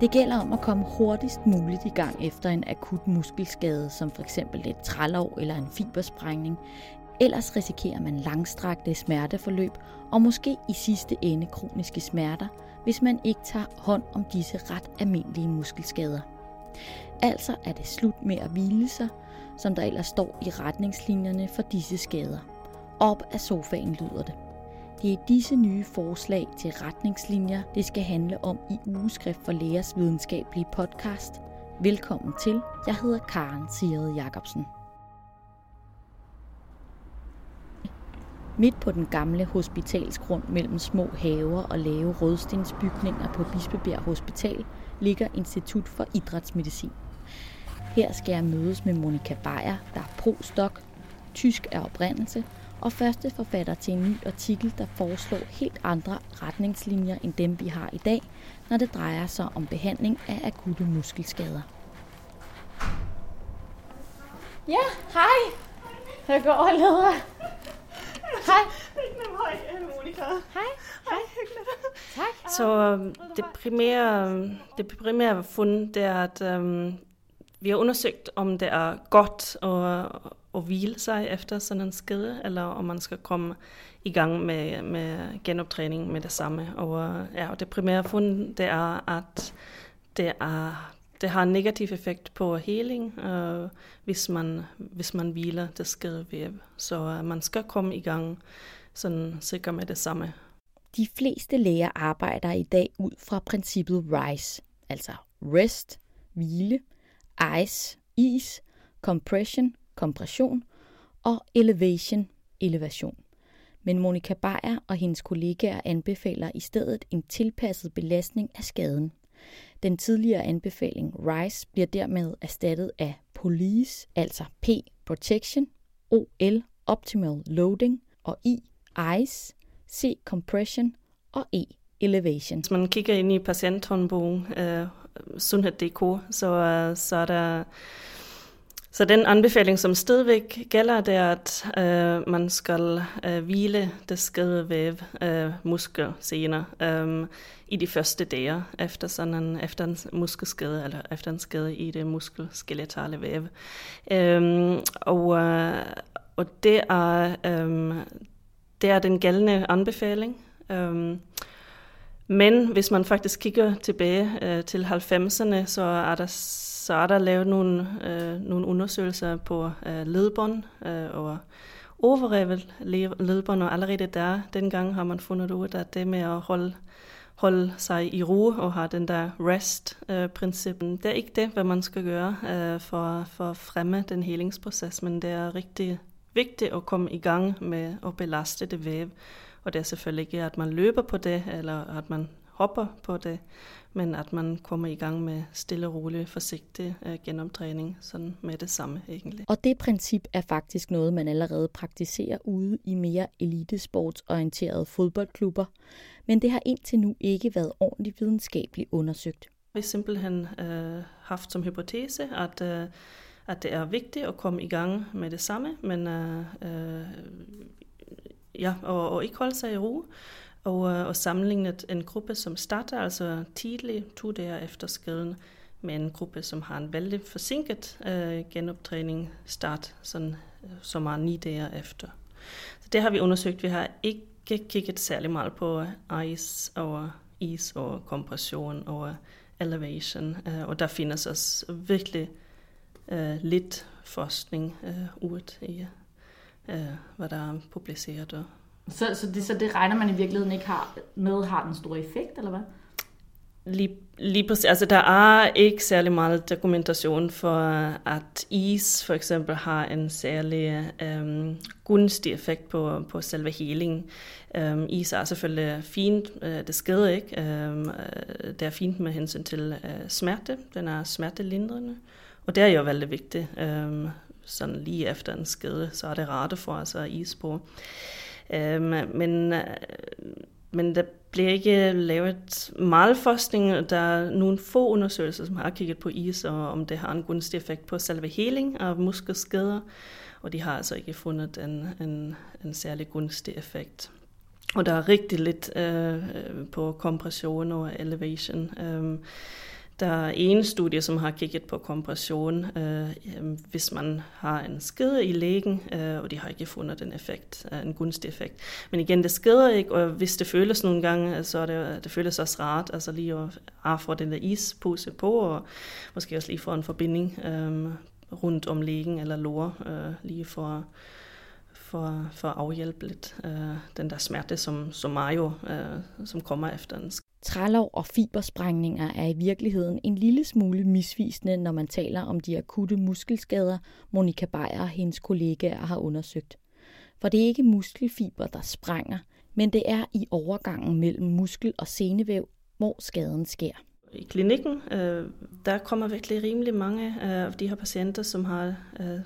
Det gælder om at komme hurtigst muligt i gang efter en akut muskelskade, som f.eks. et trælov eller en fibersprængning. Ellers risikerer man langstrakte smerteforløb og måske i sidste ende kroniske smerter, hvis man ikke tager hånd om disse ret almindelige muskelskader. Altså er det slut med at hvile sig, som der ellers står i retningslinjerne for disse skader. Op af sofaen lyder det. Det er disse nye forslag til retningslinjer, det skal handle om i Ugeskrift for Lægers videnskabelige podcast. Velkommen til. Jeg hedder Karen Sigrid Jacobsen. Midt på den gamle hospitalsgrund mellem små haver og lave rødstensbygninger på Bispebjerg Hospital ligger Institut for Idrætsmedicin. Her skal jeg mødes med Monika Beyer, der er pro-stok, tysk af oprindelse og første forfatter til en ny artikel, der foreslår helt andre retningslinjer end dem, vi har i dag, når det drejer sig om behandling af akutte muskelskader. Ja, hej. Jeg går og leder. Hej. Hej, Monika. Hej. Hej. Tak. Så øhm, det primære, det primære fund det er, at um, vi har undersøgt, om det er godt at, at hvile sig efter sådan en skade, eller om man skal komme i gang med, med genoptræning med det samme. Og, ja, og det primære fund det er, at det, er, det har en negativ effekt på heling, øh, hvis, man, hvis man hviler det skadevæv. Så øh, man skal komme i gang sådan sikker med det samme. De fleste læger arbejder i dag ud fra princippet RISE, altså rest, hvile, ice, is, compression, kompression og elevation, elevation. Men Monika Beyer og hendes kollegaer anbefaler i stedet en tilpasset belastning af skaden. Den tidligere anbefaling RISE bliver dermed erstattet af POLICE, altså P, Protection, OL, Optimal Loading og I, ICE, C, Compression og E, Elevation. Hvis man kigger ind i patienthåndbogen, øh, sundhed.dk, så, øh, så er der så den anbefaling, som stadigvæk gælder, det er, at øh, man skal øh, hvile det skadede væv, øh, muskler senere, øh, i de første dage efter, sådan en, efter en muskelskade, eller efter en skade i det muskelskeletale væv. Øh, og, øh, og det er, øh, det er den gældende anbefaling. Øh, men hvis man faktisk kigger tilbage øh, til 90'erne, så er der så er der lavet nogle, øh, nogle undersøgelser på øh, ledbånd øh, og overrevet ledbånd, og allerede der, dengang har man fundet ud af det med at holde, holde sig i ro og have den der rest-princip. Øh, det er ikke det, hvad man skal gøre øh, for, for at fremme den helingsproces, men det er rigtig vigtigt at komme i gang med at belaste det væv. Og det er selvfølgelig ikke, at man løber på det, eller at man hopper på det, men at man kommer i gang med stille og rolig, forsigtig uh, genoptræning, sådan med det samme egentlig. Og det princip er faktisk noget, man allerede praktiserer ude i mere elitesportsorienterede fodboldklubber, men det har indtil nu ikke været ordentligt videnskabeligt undersøgt. Vi har simpelthen uh, haft som hypotese, at, uh, at det er vigtigt at komme i gang med det samme, men uh, uh, ja, og, og ikke holde sig i ro og, øh, og sammenlignet en gruppe, som starter altså tidligt, to dage efter skaden, med en gruppe, som har en veldig forsinket øh, genoptræning start, sådan, øh, som er ni dage efter. Så det har vi undersøgt. Vi har ikke kigget særlig meget på øh, ice og is og kompression og elevation, øh, og der findes også virkelig øh, lidt forskning øh, ud i, øh, hvad der er publiceret og så, så, det, så det regner man i virkeligheden ikke har, med har den store effekt, eller hvad? Lige, lige præcis. Altså, der er ikke særlig meget dokumentation for, at is for eksempel har en særlig øhm, gunstig effekt på, på selve healing. Øhm, is er selvfølgelig fint, øh, det skader ikke. Øhm, øh, det er fint med hensyn til øh, smerte. Den er smertelindrende. Og det er jo veldig vigtigt. Øhm, sådan lige efter en skade, så er det rart at få altså is på. Øhm, men, øh, men der bliver ikke lavet meget forskning. Der er nogle få undersøgelser, som har kigget på is, og om det har en gunstig effekt på selve heling af muskelskader. Og de har altså ikke fundet en, en, en særlig gunstig effekt. Og der er rigtig lidt øh, øh på kompression og elevation. Øh, der er en studie, som har kigget på kompression, øh, hvis man har en skede i lægen, øh, og de har ikke fundet en effekt, øh, en gunstig effekt. Men igen, det skeder ikke, og hvis det føles nogle gange, øh, så er det, det føles også rart, altså lige at, have få den der ispose på, og måske også lige få en forbinding øh, rundt om lægen eller lår, øh, lige for for, for at afhjælpe lidt øh, den der smerte, som, som jo, øh, som kommer efter en Trælov og fibersprængninger er i virkeligheden en lille smule misvisende, når man taler om de akutte muskelskader, Monika Beyer og hendes kollegaer har undersøgt. For det er ikke muskelfiber, der sprænger, men det er i overgangen mellem muskel og senevæv, hvor skaden sker. I klinikken, øh, der kommer virkelig rimelig mange af de her patienter, som har øh,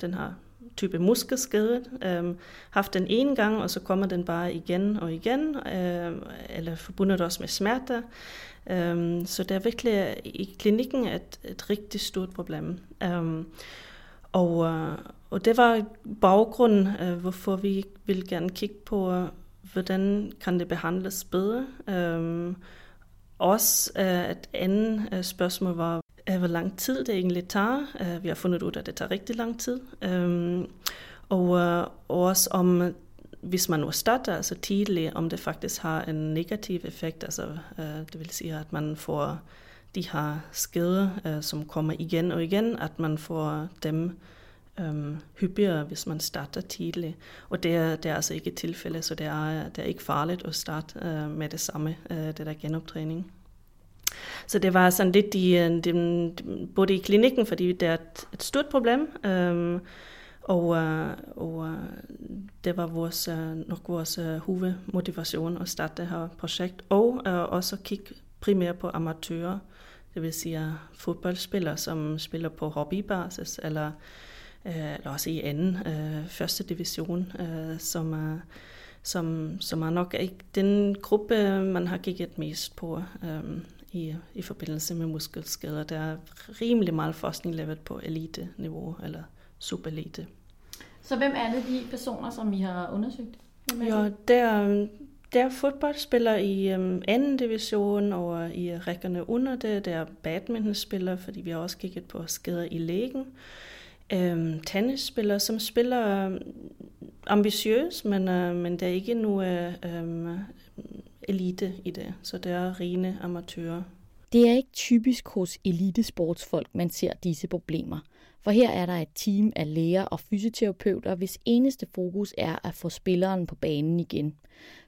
den her type muskelskade, øh, haft den en gang, og så kommer den bare igen og igen, øh, eller forbundet også med smerter. Øh, så det er virkelig øh, i klinikken et, et rigtig stort problem. Øh, og, øh, og det var baggrunden, øh, hvorfor vi vil gerne kigge på, øh, hvordan kan det behandles bedre. Øh, også øh, et andet øh, spørgsmål var, Øh, hvor lang tid det egentlig tager. Øh, vi har fundet ud af, at det tager rigtig lang tid. Øhm, og, øh, også om, hvis man nu starter altså tidligt, om det faktisk har en negativ effekt. Altså, øh, det vil sige, at man får de her skader, øh, som kommer igen og igen, at man får dem øhm, hyppigere, hvis man starter tidligt. Og det er, det er altså ikke et tilfælde, så det er, det er ikke farligt at starte øh, med det samme, øh, det der genoptræning. Så det var sådan lidt i, de, øh, både i klinikken, fordi det er et, et stort problem, øhm, og, øh, og øh, det var vores, nok vores hovedmotivation at starte det her projekt, og også kigge primært på amatører, det vil sige fodboldspillere, som spiller på hobbybasis, eller, eller også i anden første division, som er som, som er nok ikke den gruppe, man har kigget mest på øhm, i, i forbindelse med muskelskader. Der er rimelig meget forskning lavet på elite-niveau eller superelite. Så hvem er det de personer, som I har undersøgt? Ja, der, der er fodboldspillere i um, anden division og i rækkerne under det. Der er badmintonspillere, fordi vi har også kigget på skader i lægen. Um, tennisspillere, som spiller um, ambitiøst, men, uh, men der er ikke noget um, elite i det, så det er rene amatører. Det er ikke typisk hos elitesportsfolk, man ser disse problemer. For her er der et team af læger og fysioterapeuter, hvis eneste fokus er at få spilleren på banen igen.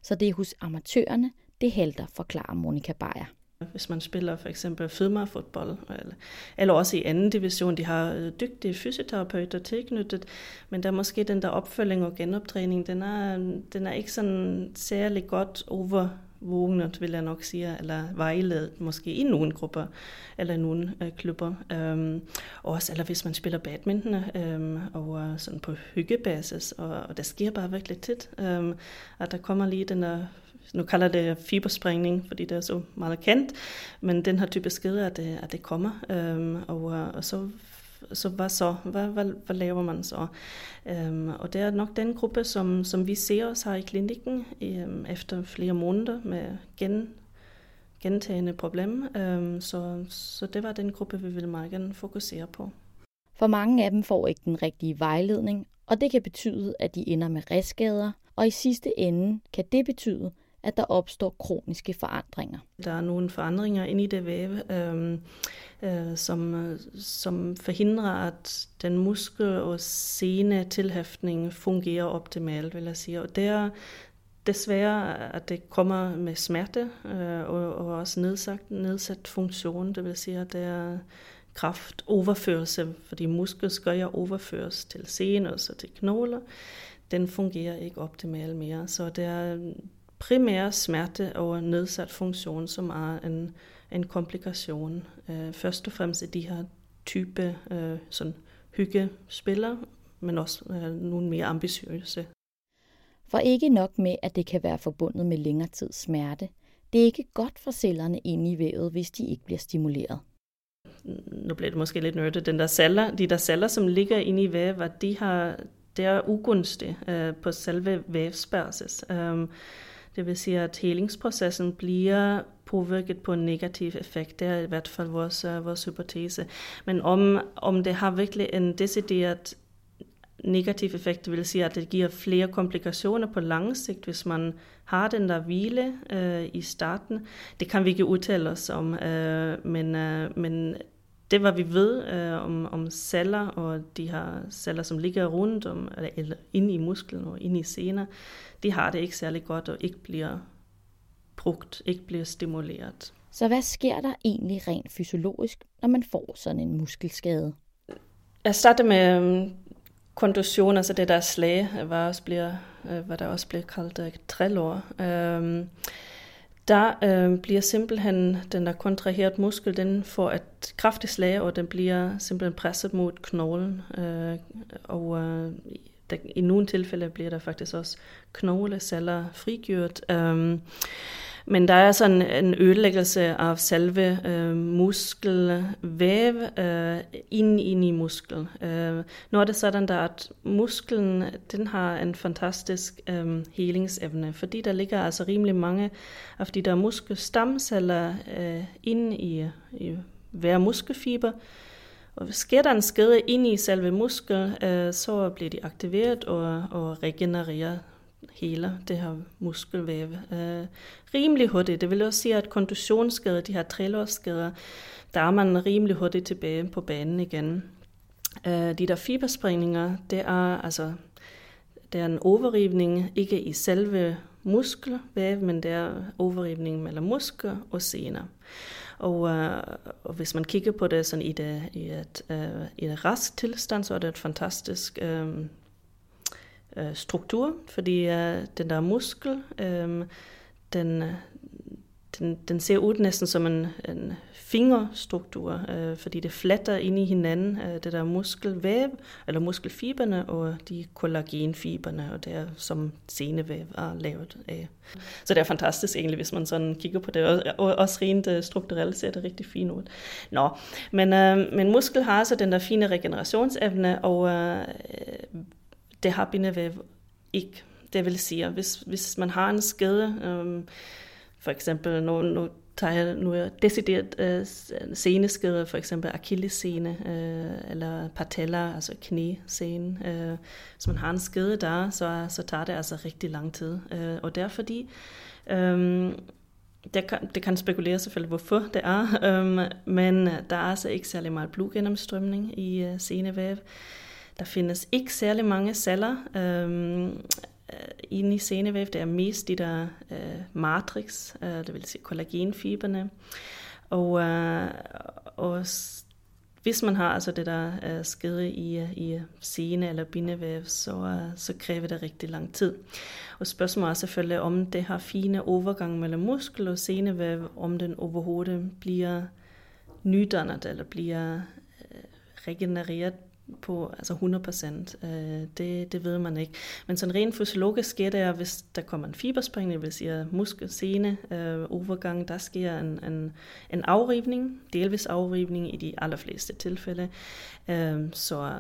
Så det er hos amatørerne, det halter, forklarer Monika Beyer. Hvis man spiller for eksempel fodbold, eller, eller også i anden division, de har øh, dygtige fysioterapeuter tilknyttet, men der er måske den der opfølging og genoptræning, den er, den er ikke sådan særlig godt over vågnet, vil jeg nok sige, eller vejledet måske i nogle grupper, eller i nogle øh, klubber. Øhm, også, eller hvis man spiller badminton, øhm, og øh, sådan på hyggebasis, og, og det sker bare virkelig tit, øhm, at der kommer lige den der nu kalder det fibersprængning, fordi det er så meget kendt, men den her type skede, at det, at det kommer, øhm, og, øh, og så så hvad så? Hvad, hvad, hvad laver man så? Øhm, og det er nok den gruppe, som, som vi ser os her i klinikken øhm, efter flere måneder med gen, gentagende problemer. Øhm, så, så det var den gruppe, vi ville meget gerne fokusere på. For mange af dem får ikke den rigtige vejledning, og det kan betyde, at de ender med restskader, og i sidste ende kan det betyde, at der opstår kroniske forandringer. Der er nogle forandringer inde i det væv, øh, øh, som, øh, som forhindrer, at den muskel- og sene tilhæftning fungerer optimalt, vil jeg sige. Og det er desværre, at det kommer med smerte øh, og, og også nedsat, nedsat funktion, det vil sige, at det er kraftoverførelse, fordi muskel skal jo overføres til sener og til knogler. Den fungerer ikke optimalt mere, så det er primær smerte og nedsat funktion, som er en, en komplikation. Uh, først og fremmest i de her type uh, sådan hyggespillere, men også uh, nogle mere ambitiøse. For ikke nok med, at det kan være forbundet med længere tid smerte, det er ikke godt for cellerne inde i vævet, hvis de ikke bliver stimuleret. Nu bliver det måske lidt nørdet. Den der celler, de der celler, som ligger inde i vævet, de har, det er ugunstigt uh, på selve vævsbasis. Um, det vil sige, at helingsprocessen bliver påvirket på en negativ effekt. Det er i hvert fald vores, øh, vores hypotese. Men om, om det har virkelig en decideret negativ effekt, det vil sige, at det giver flere komplikationer på lang sigt, hvis man har den der hvile øh, i starten. Det kan vi ikke udtale os om, øh, men, øh, men det, hvad vi ved øh, om, om celler, og de her celler, som ligger rundt om, eller, eller inde i musklen og inde i sener, de har det ikke særlig godt og ikke bliver brugt, ikke bliver stimuleret. Så hvad sker der egentlig rent fysiologisk, når man får sådan en muskelskade? Jeg starter med øhm, kontusion, altså det der slag, hvad, også bliver, øh, hvad der også bliver kaldt uh, trælår. Um, der øh, bliver simpelthen den der kontraheret muskel, den får et kraftigt slag, og den bliver simpelthen presset mod knoglen. Øh, og øh, der, i nogle tilfælde bliver der faktisk også knogleceller frigjort. Øh, men der er sådan en ødelæggelse af selve øh, muskelvæv øh, ind, ind i musklen. Øh, nu er det sådan, der, at musklen den har en fantastisk øh, helingsevne, fordi der ligger altså rimelig mange af de der muskelstamceller øh, inde i, i hver muskelfiber. Og sker der en skade ind i selve muskel, øh, så bliver de aktiveret og, og regenereret hele det her muskelvæv øh, rimelig hurtigt. Det vil også sige, at konditionsskader, de her trælårsskader, der er man rimelig hurtigt tilbage på banen igen. Øh, de der fibersprængninger, det er altså det er en overrivning, ikke i selve muskelvæv, men det er overrivning mellem muskler og sener. Og, øh, og hvis man kigger på det sådan i, det, i, et, øh, i et rask tilstand, så er det et fantastisk øh, øh, struktur, fordi øh, den der muskel, øh, den, den, den ser ud næsten som en, en fingerstruktur, øh, fordi det flatter ind i hinanden, øh, det der muskelvæv, eller muskelfiberne og de kollagenfiberne, og det er som senevæv er lavet af. Så det er fantastisk egentlig, hvis man sådan kigger på det, og, og også rent øh, strukturelt ser det rigtig fint ud. Nå, men, øh, men muskel har så den der fine regenerationsevne, og øh, det har bindevæv ikke. Det vil sige, hvis, hvis man har en skade, øhm, for eksempel, nu, nu tager jeg nu er decideret øh, seneskade, for eksempel akillescene øh, eller patella, altså knæscene. Øh, hvis man har en skade der, så, så tager det altså rigtig lang tid. Øh, og det er fordi, øh, det kan, det kan spekulere selvfølgelig, hvorfor det er, øhm, men der er altså ikke særlig meget blodgennemstrømning i øh, senevæv. Der findes ikke særlig mange celler øh, øh, inde i senevæv. Det er mest de der øh, matrix, øh, det vil sige kollagenfiberne. Og, øh, og hvis man har altså det der øh, skede i, i sene eller bindevæv, så, øh, så kræver det rigtig lang tid. Og spørgsmålet er selvfølgelig, om det har fine overgang mellem muskel og senevæv, om den overhovedet bliver nydannet eller bliver øh, regenereret på altså 100 procent. Øh, det, det ved man ikke. Men sådan rent fysiologisk sker det, at hvis der kommer en fiberspring, det vil sige muskel, sene, øh, overgang, der sker en, en, en afrivning, delvis afrivning i de allerfleste tilfælde. Øh, så,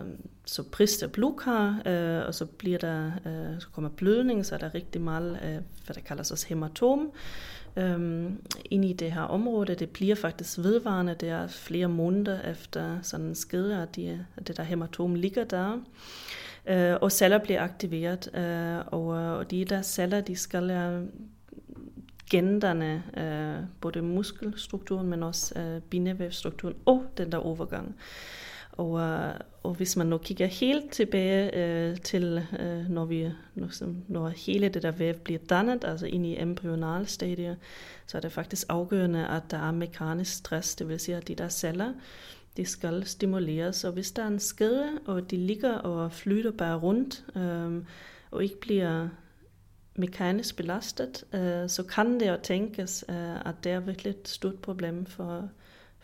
så brister blodkar, øh, og så bliver der, øh, så kommer blødning, så er der rigtig meget, øh, hvad der kaldes også hematom, øhm, ind i det her område. Det bliver faktisk vedvarende. Det er flere måneder efter sådan en skede, at, de, at det der hematom ligger der. Øh, og celler bliver aktiveret, øh, og, øh, og de der celler, de skal øh, uh, genderne, øh, både muskelstrukturen, men også øh, bindevævstrukturen og den der overgang. Og, øh, og hvis man nu kigger helt tilbage øh, til, øh, når, vi, når, når hele det der væv bliver dannet, altså ind i embryonalstadiet, så er det faktisk afgørende, at der er mekanisk stress, det vil sige, at de der celler, de skal stimuleres. Og hvis der er en skade, og de ligger og flytter bare rundt, øh, og ikke bliver mekanisk belastet, øh, så kan det jo tænkes, øh, at det er virkelig et stort problem for,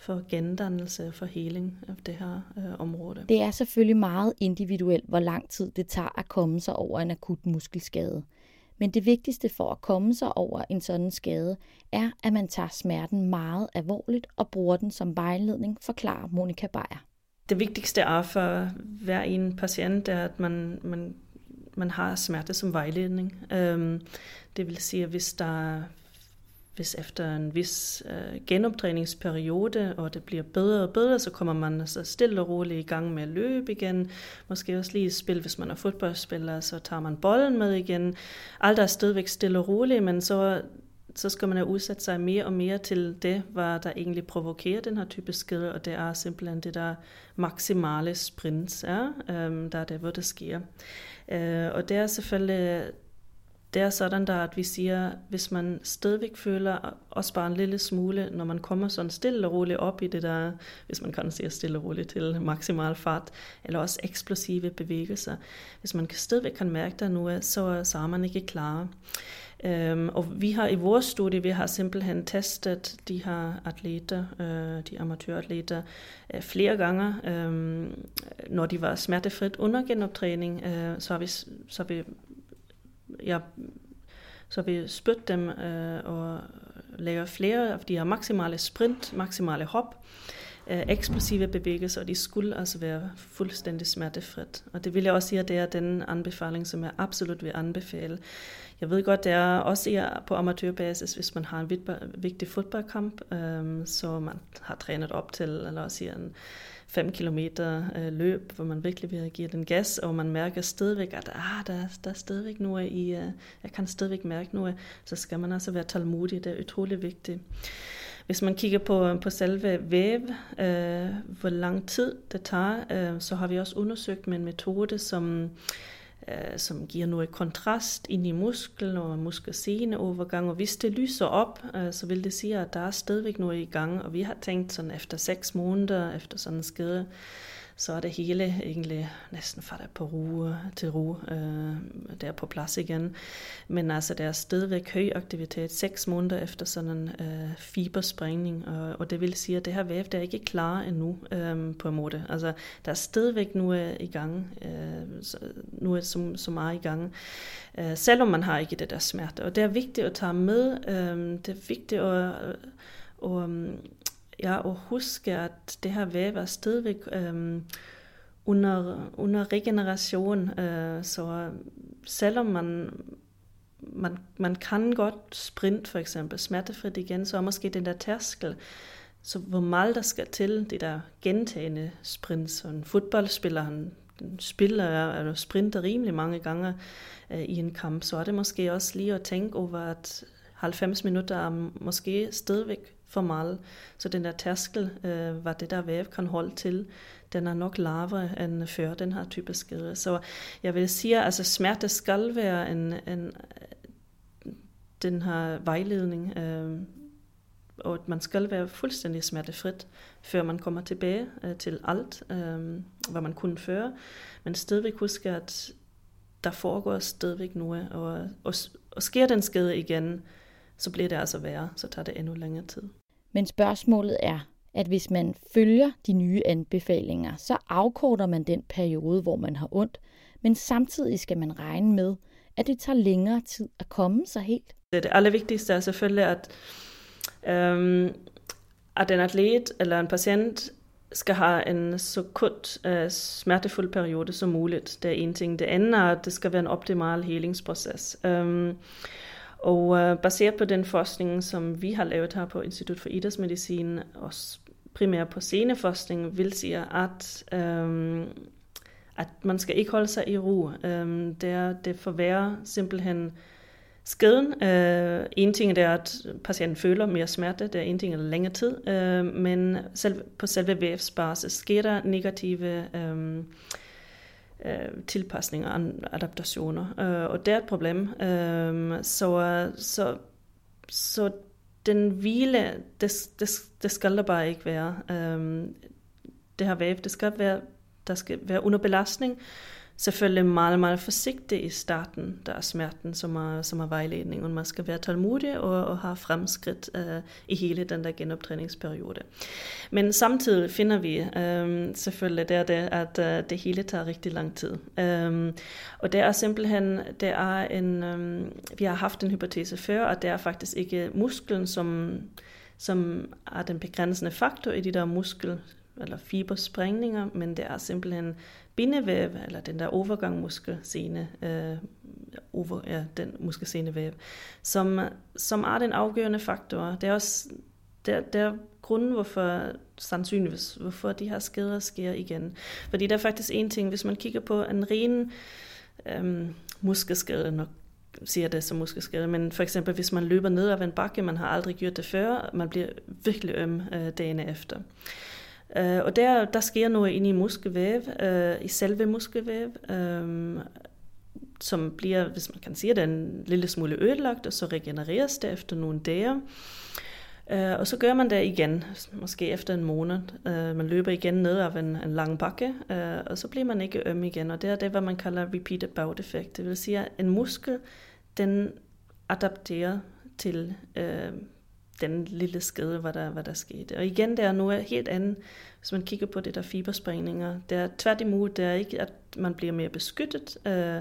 for gendannelse for heling af det her øh, område. Det er selvfølgelig meget individuelt, hvor lang tid det tager at komme sig over en akut muskelskade. Men det vigtigste for at komme sig over en sådan skade, er, at man tager smerten meget alvorligt og bruger den som vejledning, forklarer Monika Beyer. Det vigtigste er for hver en patient, er, at man, man man har smerte som vejledning. Øhm, det vil sige, at hvis der hvis efter en vis øh, genoptræningsperiode, og det bliver bedre og bedre, så kommer man så stille og roligt i gang med at løbe igen. Måske også lige spil, hvis man er fodboldspiller, så tager man bolden med igen. Alt er stadigvæk stille og roligt, men så, så skal man have udsat sig mere og mere til det, hvad der egentlig provokerer den her type skade, og det er simpelthen det der maksimale sprint, ja, øhm, der er det, hvor det sker. Øh, og det er selvfølgelig det er sådan der, at vi siger, hvis man stadigvæk føler også bare en lille smule, når man kommer sådan stille og roligt op i det der, hvis man kan sige stille og roligt til maksimal fart, eller også eksplosive bevægelser. Hvis man stadigvæk kan mærke der nu, så, så er man ikke klar. Um, og vi har i vores studie, vi har simpelthen testet de her atleter, uh, de amatøratleter, uh, flere gange. Um, når de var smertefrit under genoptræning, uh, så har vi, så har vi jeg, så vi spytte dem øh, og lave flere af de her maksimale sprint, maksimale hop, øh, eksplosive bevægelser, og de skulle altså være fuldstændig smertefrit. Og det vil jeg også sige, at det er den anbefaling, som jeg absolut vil anbefale. Jeg ved godt, det er også på amatørbasis, hvis man har en vigtig fodboldkamp, øh, så man har trænet op til, eller også en 5 kilometer øh, løb, hvor man virkelig vil give den gas, og man mærker stadigvæk, at ah, der, der er stadigvæk noget i, øh, jeg kan stadigvæk mærke noget, så skal man altså være tålmodig, det er utrolig vigtigt. Hvis man kigger på, på selve væv, øh, hvor lang tid det tager, øh, så har vi også undersøgt med en metode, som øh, som giver noget kontrast ind i musklen og muskelsene overgang. Og hvis det lyser op, øh, så vil det sige, at der er stadigvæk noget i gang. Og vi har tænkt sådan efter seks måneder efter sådan en skade, så er det hele egentlig næsten faldet på ro, til ro, øh, der på plads igen. Men altså, der er stadigvæk høj aktivitet seks måneder efter sådan en øh, fibersprængning, og, og det vil sige, at det her væv der er ikke klar endnu øh, på en måde. Altså, der er stadigvæk nu er i gang, øh, nu er så, så meget i gang, øh, selvom man har ikke det der smerte. Og det er vigtigt at tage med, øh, det er vigtigt at, at, at ja, og huske, at det her væv er stadigvæk øhm, under, under regeneration. Øh, så selvom man, man, man kan godt sprint for eksempel smertefrit igen, så er måske den der tærskel, så hvor meget der skal til, det der gentagende sprint, så en fodboldspiller, han spiller eller sprinter rimelig mange gange øh, i en kamp, så er det måske også lige at tænke over, at 90 minutter er måske stadigvæk for meget. Så den der tærskel, øh, hvad det der væv kan holde til, den er nok lavere end før den her type skade. Så jeg vil sige, at altså, smerte skal være en, en, den her vejledning, øh, og at man skal være fuldstændig smertefrit, før man kommer tilbage øh, til alt, øh, hvad man kunne før. Men stadigvæk huske, at der foregår stadigvæk noget, og, og, og sker den skade igen, så bliver det altså værre, så tager det endnu længere tid. Men spørgsmålet er, at hvis man følger de nye anbefalinger, så afkorter man den periode, hvor man har ondt, men samtidig skal man regne med, at det tager længere tid at komme sig helt. Det, allervigtigste er selvfølgelig, at, øhm, at en atlet eller en patient skal have en så kort øh, smertefuld periode som muligt. Det er en ting. Det andet er, at det skal være en optimal helingsproces. Øhm, og øh, baseret på den forskning, som vi har lavet her på Institut for Idrætsmedicin, også primært på sceneforskning, vil sige, at, øh, at man skal ikke holde sig i ro. Øh, det, det forværrer simpelthen skaden. Øh, en ting er, at patienten føler mere smerte, det er en ting er længere tid, øh, men selv, på selve vævsbasis sker der negative øh, øh, tilpasninger og adaptationer. Øh, og det er et problem. Øh, så, så, så den hvile, det, det, det skal der bare ikke være. Øh, det her væv, det skal være, der skal være under belastning, selvfølgelig meget, meget forsigtig i starten, der er smerten, som er, som er vejledningen. Man skal være tålmodig og, og have fremskridt øh, i hele den der genoptræningsperiode. Men samtidig finder vi øh, selvfølgelig det, det at øh, det hele tager rigtig lang tid. Øh, og det er simpelthen, det er en, øh, vi har haft en hypotese før, at det er faktisk ikke musklen, som, som er den begrænsende faktor i de der muskel eller fibersprængninger, men det er simpelthen bindevæv, eller den der overgangmuskelscene, øh, over, ja, den muskelsenevæv, som, som er den afgørende faktor. Det er også der, der grunden, hvorfor sandsynligvis, hvorfor de her skader sker igen. Fordi der er faktisk en ting, hvis man kigger på en ren øhm, muskelskade, nok siger det som muskelskade, men for eksempel hvis man løber ned af en bakke, man har aldrig gjort det før, man bliver virkelig øm øh, dagen efter. Uh, og der, der sker noget inde i muskelvæv, uh, øh, i selve muskelvæv, um, øh, som bliver, hvis man kan sige det, en lille smule ødelagt, og så regenereres det efter nogle dage. Uh, og så gør man det igen, måske efter en måned. Uh, man løber igen ned af en, en lang bakke, uh, og så bliver man ikke øm igen. Og det er det, hvad man kalder repeated bout effect. Det vil sige, at en muskel, den adapterer til uh, den lille skade, hvad der, hvad der skete. Og igen, der er noget helt andet, hvis man kigger på det der fibersprængninger. Det er tværtimod, det er ikke, at man bliver mere beskyttet, øh,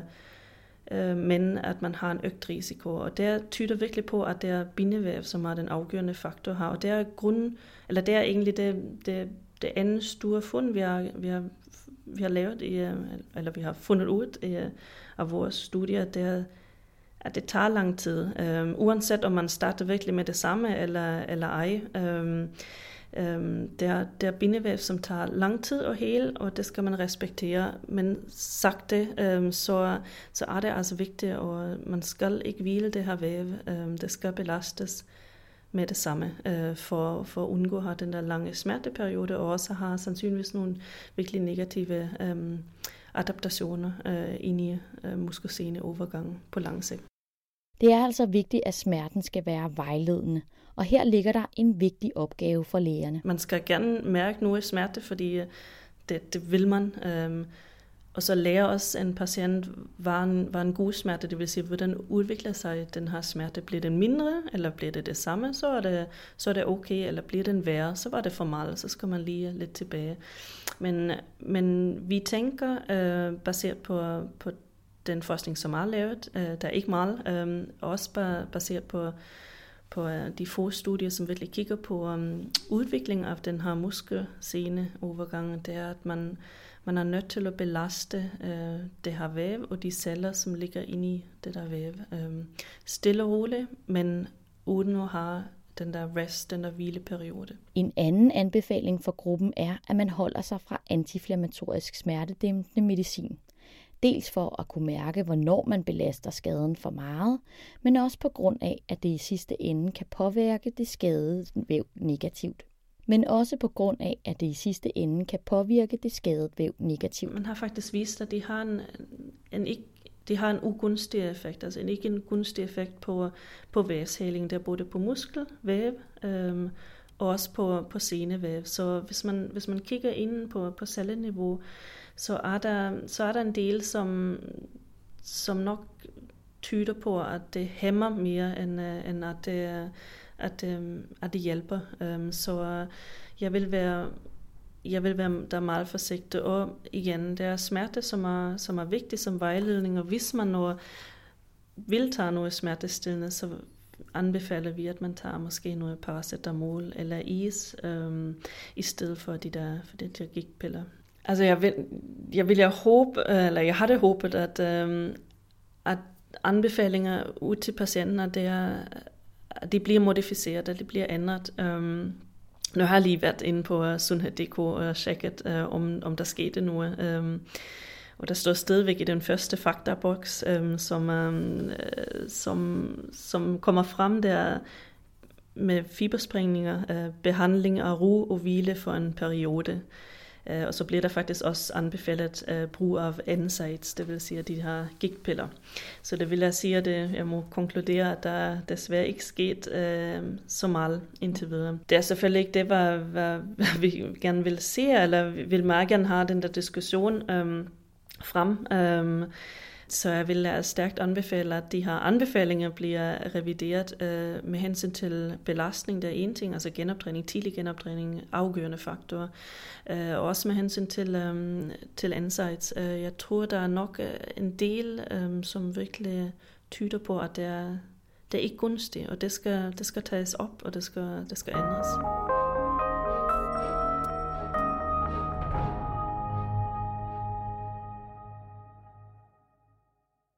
øh, men at man har en øget risiko. Og det tyder virkelig på, at det er bindevæv, som er den afgørende faktor her. Og det er grund, eller det er egentlig det, det, det andet store fund, vi har, vi har, vi har lavet, i, øh, eller vi har fundet ud i, øh, af vores studier, det er, at det tager lang tid, øhm, uanset om man starter virkelig med det samme eller, eller ej. Øhm, øhm, det, er, det er bindevæv, som tager lang tid at hele, og det skal man respektere. Men sagt det, um, så, så er det altså vigtigt, og man skal ikke hvile det her væv. Øhm, det skal belastes med det samme, øh, for, for at undgå at have den der lange smerteperiode, og også har sandsynligvis nogle virkelig negative um, adaptationer øh, ind i øh, muskelsene overgang på lang sigt. Det er altså vigtigt, at smerten skal være vejledende, og her ligger der en vigtig opgave for lægerne. Man skal gerne mærke noget smerte, fordi øh, det, det vil man. Um, og så lærer også en patient, var en, var en god smerte, det vil sige, hvordan udvikler sig den her smerte. Bliver den mindre, eller bliver det det samme, så er det, så er det okay, eller bliver den værre, så var det for meget, så skal man lige lidt tilbage. Men, men vi tænker, øh, baseret på, på den forskning, som er lavet, uh, der er ikke meget, um, også baseret på på uh, de få studier, som virkelig kigger på um, udviklingen af den her muskelsene overgang, det er, at man man er nødt til at belaste øh, det her væv og de celler, som ligger inde i det der væv. Øh, stille og roligt, men uden at have den der rest, den der hvileperiode. En anden anbefaling for gruppen er, at man holder sig fra antiinflammatorisk smertedæmpende medicin. Dels for at kunne mærke, hvornår man belaster skaden for meget, men også på grund af, at det i sidste ende kan påvirke det skadede væv negativt men også på grund af, at det i sidste ende kan påvirke det skadede væv negativt. Man har faktisk vist, at det har en, en ikke det har en ugunstig effekt, altså en ikke en gunstig effekt på, på vævshæling, der både på muskelvæv øhm, og også på, på senevæv. Så hvis man, hvis man kigger ind på, på celleniveau, så er, der, så er der en del, som, som nok tyder på, at det hæmmer mere, end, øh, end at det, at, øh, at det hjælper. Um, så øh, jeg vil være jeg vil være der meget forsigtig. Og igen, det er smerte, som er, som er vigtig som vejledning, og hvis man nu vil tage noget smertestillende, så anbefaler vi, at man tager måske noget paracetamol eller is, øhm, i stedet for de der, for de der gigtpiller. Altså jeg vil, jeg vil jeg håbe, eller jeg havde håbet, at, øh, at anbefalinger ud til patienter, det er, det bliver modificeret, det bliver ændret. Øh, nu har jeg lige været inde på øh, Sundhed.dk og tjekket, uh, om, om der skete noget. Um, og der står stadigvæk i den første faktaboks, um, som, um, som, som kommer frem der med fibersprængninger, uh, behandling af ro og hvile for en periode. Øh, og så bliver der faktisk også anbefalet uh, brug af NSAIDs, det vil sige de her gigtpiller. Så det vil jeg sige, at øh, jeg må konkludere, at der desværre ikke sket uh, så meget indtil videre. Det er selvfølgelig ikke det, hvad, hvad, hvad vi gerne vil se, eller vil meget gerne have den der diskussion um, frem. Um, så jeg vil stærkt anbefale, at de her anbefalinger bliver revideret øh, med hensyn til belastning. Der er en ting, altså genoptræning, tidlig genoptræning, afgørende faktorer. Øh, også med hensyn til, øh, til insights. Øh, jeg tror, der er nok øh, en del, øh, som virkelig tyder på, at det er, det er ikke gunstigt, og det skal, det skal tages op, og det skal, det skal ændres.